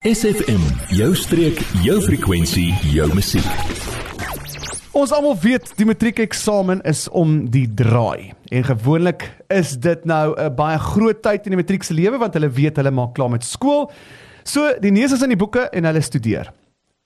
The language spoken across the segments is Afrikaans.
SFM, jou streek, jou frekwensie, jou musiek. Ons almal weet die matriekeksamen is om die draai. En gewoonlik is dit nou 'n baie groot tyd in die matriek se lewe want hulle weet hulle maak klaar met skool. So die neus is in die boeke en hulle studeer.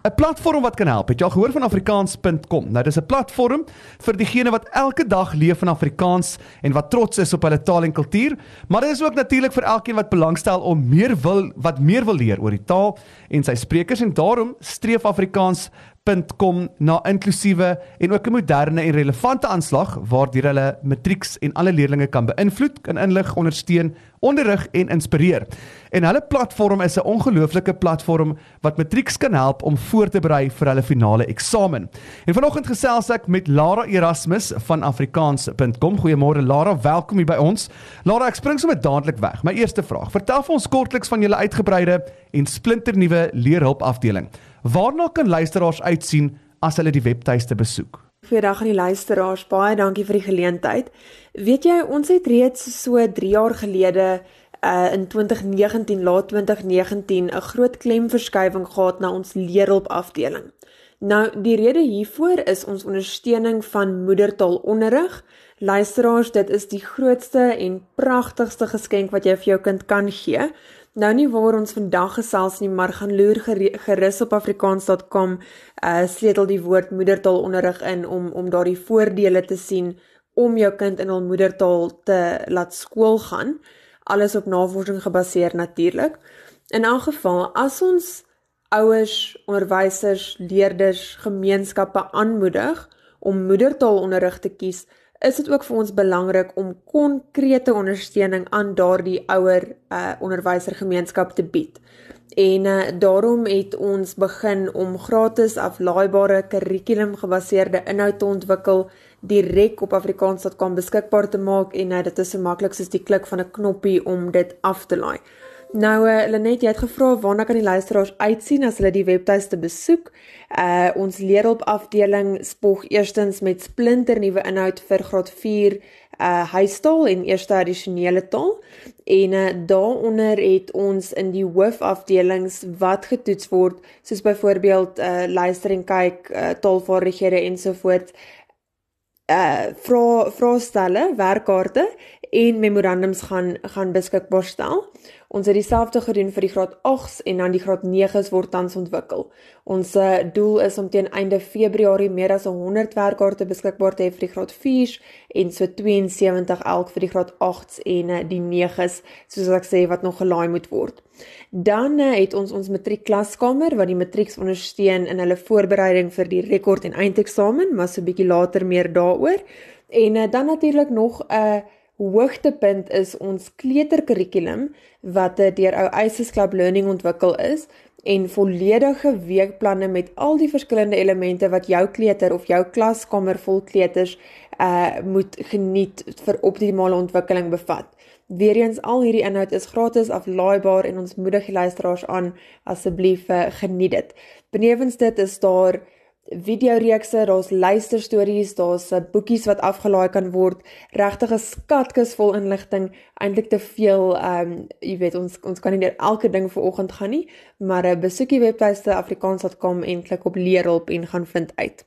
'n platform wat kan help. Het jy al gehoor van afrikaans.com? Nou dis 'n platform vir diegene wat elke dag leef in Afrikaans en wat trots is op hulle taal en kultuur, maar dit is ook natuurlik vir elkeen wat belangstel om meer wil wat meer wil leer oor die taal en sy sprekers en daarom streef Afrikaans .com na inklusiewe en ook 'n moderne en relevante aanslag waardeur hulle matrieks en alle leerders kan beïnvloed, kan inlig, ondersteun, onderrig en inspireer. En hulle platform is 'n ongelooflike platform wat matrieks kan help om voor te berei vir hulle finale eksamen. En vanoggend gesels ek met Lara Erasmus van afrikaans.com. Goeiemôre Lara, welkom hier by ons. Lara, ek spring sommer dadelik weg. My eerste vraag: Vertel vir ons kortliks van julle uitgebreide en splinternuwe leerhulp afdeling. Waarna kan luisteraars uitsien as hulle die webtuiste besoek? Goeiedag aan die luisteraars. Baie dankie vir die geleentheid. Weet jy, ons het reeds so 3 jaar gelede uh in 2019, laat 2019, 'n groot klemverskywing gehad na ons leerhulp afdeling. Nou, die rede hiervoor is ons ondersteuning van moedertaalonderrig. Luisteraars, dit is die grootste en pragtigste geskenk wat jy vir jou kind kan gee. Nou nie waar ons vandag gesels nie, maar gaan loer gerus op afrikaans.com uh sleutel die woord moedertaalonderrig in om om daardie voordele te sien om jou kind in hul moedertaal te laat skool gaan. Alles op navorsing gebaseer natuurlik. In elk geval, as ons ouers, onderwysers, leerders, gemeenskappe aanmoedig om moedertaalonderrig te kies, is dit ook vir ons belangrik om konkrete ondersteuning aan daardie ouer uh, onderwysergemeenskap te bied. En uh, daarom het ons begin om gratis aflaaibare kurrikulumgebaseerde inhoud te ontwikkel direk op afrikaans.com beskikbaar te maak en uh, dit is so maklik soos die klik van 'n knoppie om dit af te laai. Nou uh, Lenet, jy het gevra waarna kan die luisteraars uitsien as hulle die webtuiste besoek? Uh ons leerhulp afdeling spog eerstens met splinter nuwe inhoud vir graad 4 uh huistaal en eerste addisionele taal. En uh daaronder het ons in die hoofafdelings wat getoets word, soos byvoorbeeld uh luister en kyk, uh, taalvaardighede ensovoorts uh vra vraestelle, werkkaarte en memorandums gaan gaan beskikbaar stel. Ons het dieselfde gedoen vir die graad 8s en dan die graad 9s word tans ontwikkel. Ons uh, doel is om teen einde Februarie meer as 100 werkkaarte beskikbaar te hê vir die graad 4s en so 72 elk vir die graad 8s en uh, die 9s, soos ek sê wat nog gelaai moet word. Dan uh, het ons ons matriekklaskamer wat die matrieks ondersteun in hulle voorbereiding vir die rekord en eindeksamen, maar so 'n bietjie later meer daaroor. En dan natuurlik nog 'n uh, hoogtepunt is ons kleuterkurrikulum wat deur ou Isis Club Learning ontwikkel is en volledige weekplanne met al die verskillende elemente wat jou kleuter of jou klaskamer vol kleuters uh moet geniet vir optimale ontwikkeling bevat. Weereens al hierdie inhoud is gratis aflaaibaar en ons moedig die luisteraars aan asseblief uh, geniet dit. Benewens dit is daar videoreekse, daar's luisterstories, daar's uh, boekies wat afgelaai kan word, regtig 'n skatkis vol inligting, eintlik te veel, ehm um, jy weet ons ons kan nie net elke ding vir oggend gaan nie, maar uh, besoek die webtuiste afrikaans.com en klik op leerhulp en gaan vind uit.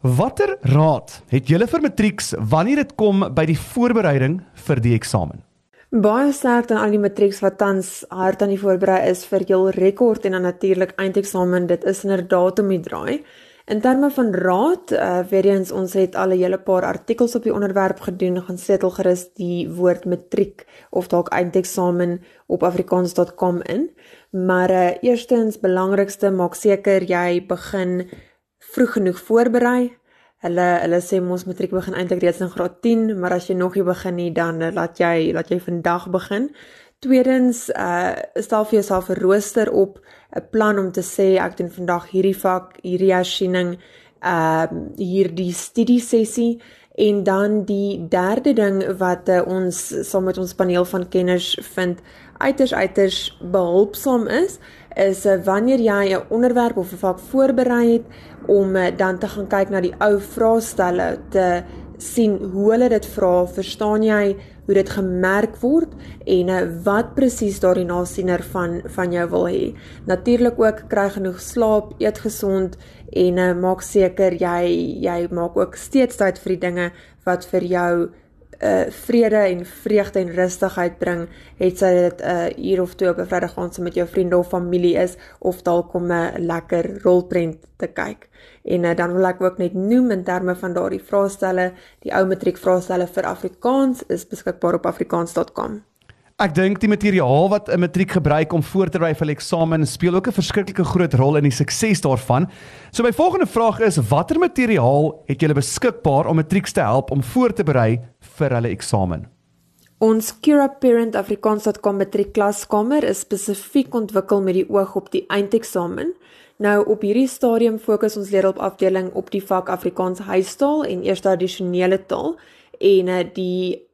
Watter raad het julle vir matrieks wanneer dit kom by die voorbereiding vir die eksamen? Baie sterk aan al die matrieks wat tans hard aan die voorberei is vir jul rekord en dan natuurlik eindeksamen, dit is inderdaad om die draai. In terme van raad, uh, weer eens ons het al 'n hele paar artikels op die onderwerp gedoen, gaan setel gerus die woord matriek of dalk eindeksamen op afrikaans.com in. Maar uh, eerstens belangrikste, maak seker jy begin vroeg genoeg voorberei. Hulle hulle sê ons matriek begin eintlik reeds in graad 10, maar as jy nog nie begin nie, dan uh, laat jy laat jy vandag begin. Tweedens, uh stel vir jouself 'n rooster op, 'n plan om te sê ek doen vandag hierdie vak, hierdie hersiening, ehm uh, hierdie studie sessie. En dan die derde ding wat uh, ons saam met ons paneel van kenners vind uiters uiters behulpsaam is, is uh, wanneer jy 'n onderwerp of 'n vak voorberei het om uh, dan te gaan kyk na die ou vraestelle te sien hoe hulle dit vra, verstaan jy hoe dit gemerk word en uh, wat presies daardie nasiener van van jou wil hê. Natuurlik ook kry genoeg slaap, eet gesond en uh, maak seker jy jy maak ook steeds tyd vir die dinge wat vir jou uh vrede en vreugde en rustigheid bring, het sy dit 'n uh, uur of twee op 'n Vrydag aand saam met jou vriende of familie is of dalk om 'n lekker rolprent te kyk. En uh, dan wil ek ook net noem in terme van daardie vraestelle, die ou matriek vraestelle vir Afrikaans is beskikbaar op afrikaans.com. Ek dink die materiaal wat 'n matriek gebruik om voor te berei vir 'n eksamen speel ook 'n verskriklike groot rol in die sukses daarvan. So my volgende vraag is watter materiaal het julle beskikbaar om matrieks te help om voor te berei vir hulle eksamen? Ons Cura Parent Afrikaans.com matriekklaskamer is spesifiek ontwikkel met die oog op die eindeksamen. Nou op hierdie stadium fokus ons leerhulp afdeling op die vak Afrikaans huistaal en eerste addisionele taal en uh, die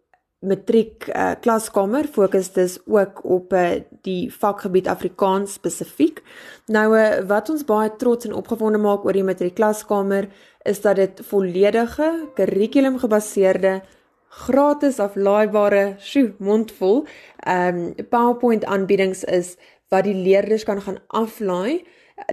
matriek uh, klaskamer fokus dus ook op uh, die vakgebied Afrikaans spesifiek. Nou uh, wat ons baie trots en opgewonde maak oor die matriek klaskamer is dat dit volledige kurrikulum gebaseerde gratis aflaaibare, sjoe, mondvol, ehm um, PowerPoint aanbiedings is wat die leerders kan gaan aflaai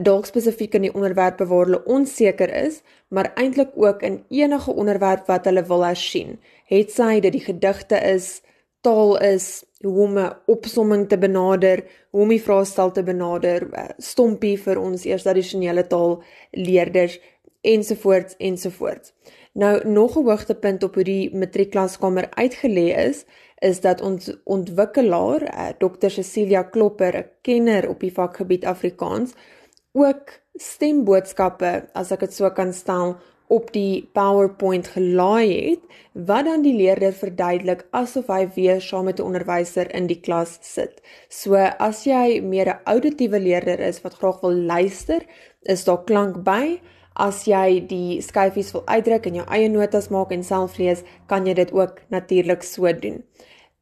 dalk spesifiek in die onderwerpe waar hulle onseker is, maar eintlik ook in enige onderwerp wat hulle wil hersien. Het sy dit die gedigte is, taal is, hoe om 'n opsomming te benader, hoe om die vraestel te benader, eh, stompie vir ons eers tradisionele taal leerders ensovoorts ensovoorts. Nou nog 'n hoogtepunt op hoe die matriekklaskamer uitgelê is, is dat ons ontwikkelaar, eh, Dr Cecilia Klopper, 'n kenner op die vakgebied Afrikaans, ook stemboodskappe, as ek dit so kan stel, op die PowerPoint gelaai het wat dan die leerder verduidelik asof hy weer saam met 'n onderwyser in die klas sit. So as jy meer 'n auditiewe leerder is wat graag wil luister, is daar klank by. As jy die skyfies wil uitdruk en jou eie notas maak en self lees, kan jy dit ook natuurlik so doen.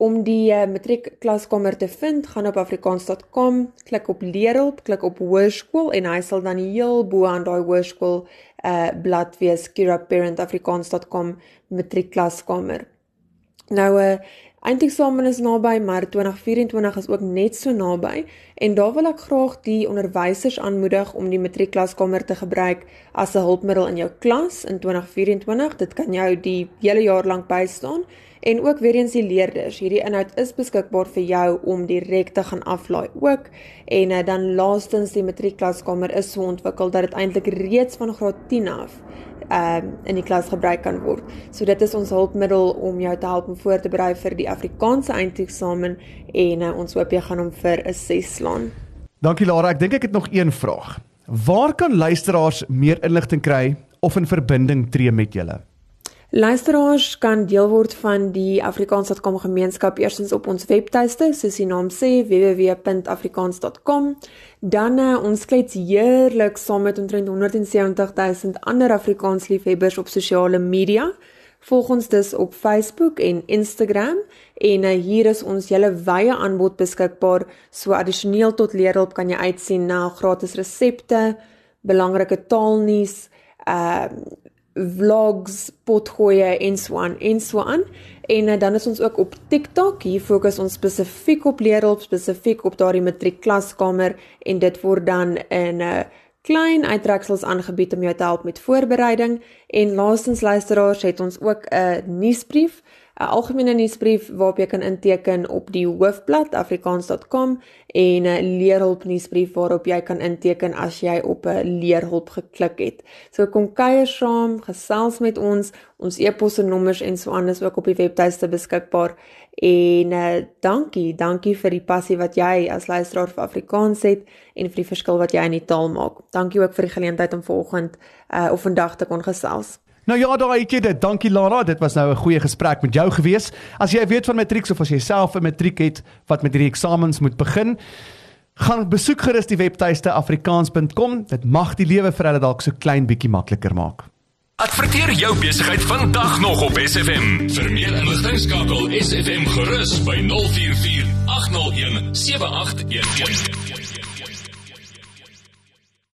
Om die uh, matriek klaskamer te vind, gaan op afrikaans.com, klik op leerhulp, klik op hoërskool en hy sal dan heel bo aan daai hoërskool uh blad wees kiraparentafrikaans.com matriek klaskamer. Nou 'n uh, eh, eindeksamen is naby, maar 2024 is ook net so naby en daar wil ek graag die onderwysers aanmoedig om die matriek klaskamer te gebruik as 'n hulpmiddel in jou klas in 2024. Dit kan jou die hele jaar lank bystaan en ook weer eens die leerders. Hierdie inhoud is beskikbaar vir jou om direk te gaan aflaai ook. En uh, dan laastens die matriekklaskamer is so ontwikkel dat dit eintlik reeds van graad 10 af ehm uh, in die klas gebruik kan word. So dit is ons hulpmiddel om jou te help om voor te berei vir die Afrikaanse eindeksamen en uh, ons hoop jy gaan hom vir 'n 6 slaan. Dankie Lara, ek dink ek het nog een vraag. Waar kan luisteraars meer inligting kry of in verbinding tree met julle? Luisteraars kan deel word van die Afrikaans.com gemeenskap eersins op ons webtuiste, soos die naam sê www.afrikaans.com. Dan uh, ons klets heerlik saam met omtrent 170 000 ander Afrikaans liefhebbers op sosiale media. Volg ons dus op Facebook en Instagram en uh, hier is ons hele wye aanbod beskikbaar. So addisioneel tot leerhulp kan jy uitsien na gratis resepte, belangrike taalnuus, ehm uh, vlogs, potgoeie en so aan en so aan. En uh, dan is ons ook op TikTok. Hier fokus ons spesifiek op leerhulp, spesifiek op daardie matriekklaskamer en dit word dan in 'n uh, eh, klein uittreksels aangebied om jou te help met voorbereiding. En laastens luisteraars het ons ook 'n nuusbrief 'n algemene nuusbrief waarop jy kan inteken op die hoofblad afrikaans.com en 'n leerhulp nuusbrief waarop jy kan inteken as jy op 'n leerhulp geklik het. So kom kuier saam, gesels met ons. Ons e-posse nommers en so aan is ook op die webtuiste beskikbaar. En uh, dankie, dankie vir die passie wat jy as luisteraar vir Afrikaans het en vir die verskil wat jy in die taal maak. Dankie ook vir die geleentheid om vanoggend uh, of vandag te kon gesels. Nou ja, daai het jy dit. Dankie Lara, dit was nou 'n goeie gesprek met jou gewees. As jy weet van matriek of as jy self 'n matriek het wat met hierdie eksamens moet begin, gaan besoek gerus die webtuiste afrikaans.com. Dit mag die lewe vir hulle dalk so klein bietjie makliker maak. Adverteer jou besigheid vandag nog op SFM. Vir meer inligting skakel SFM gerus by 044 801 7811.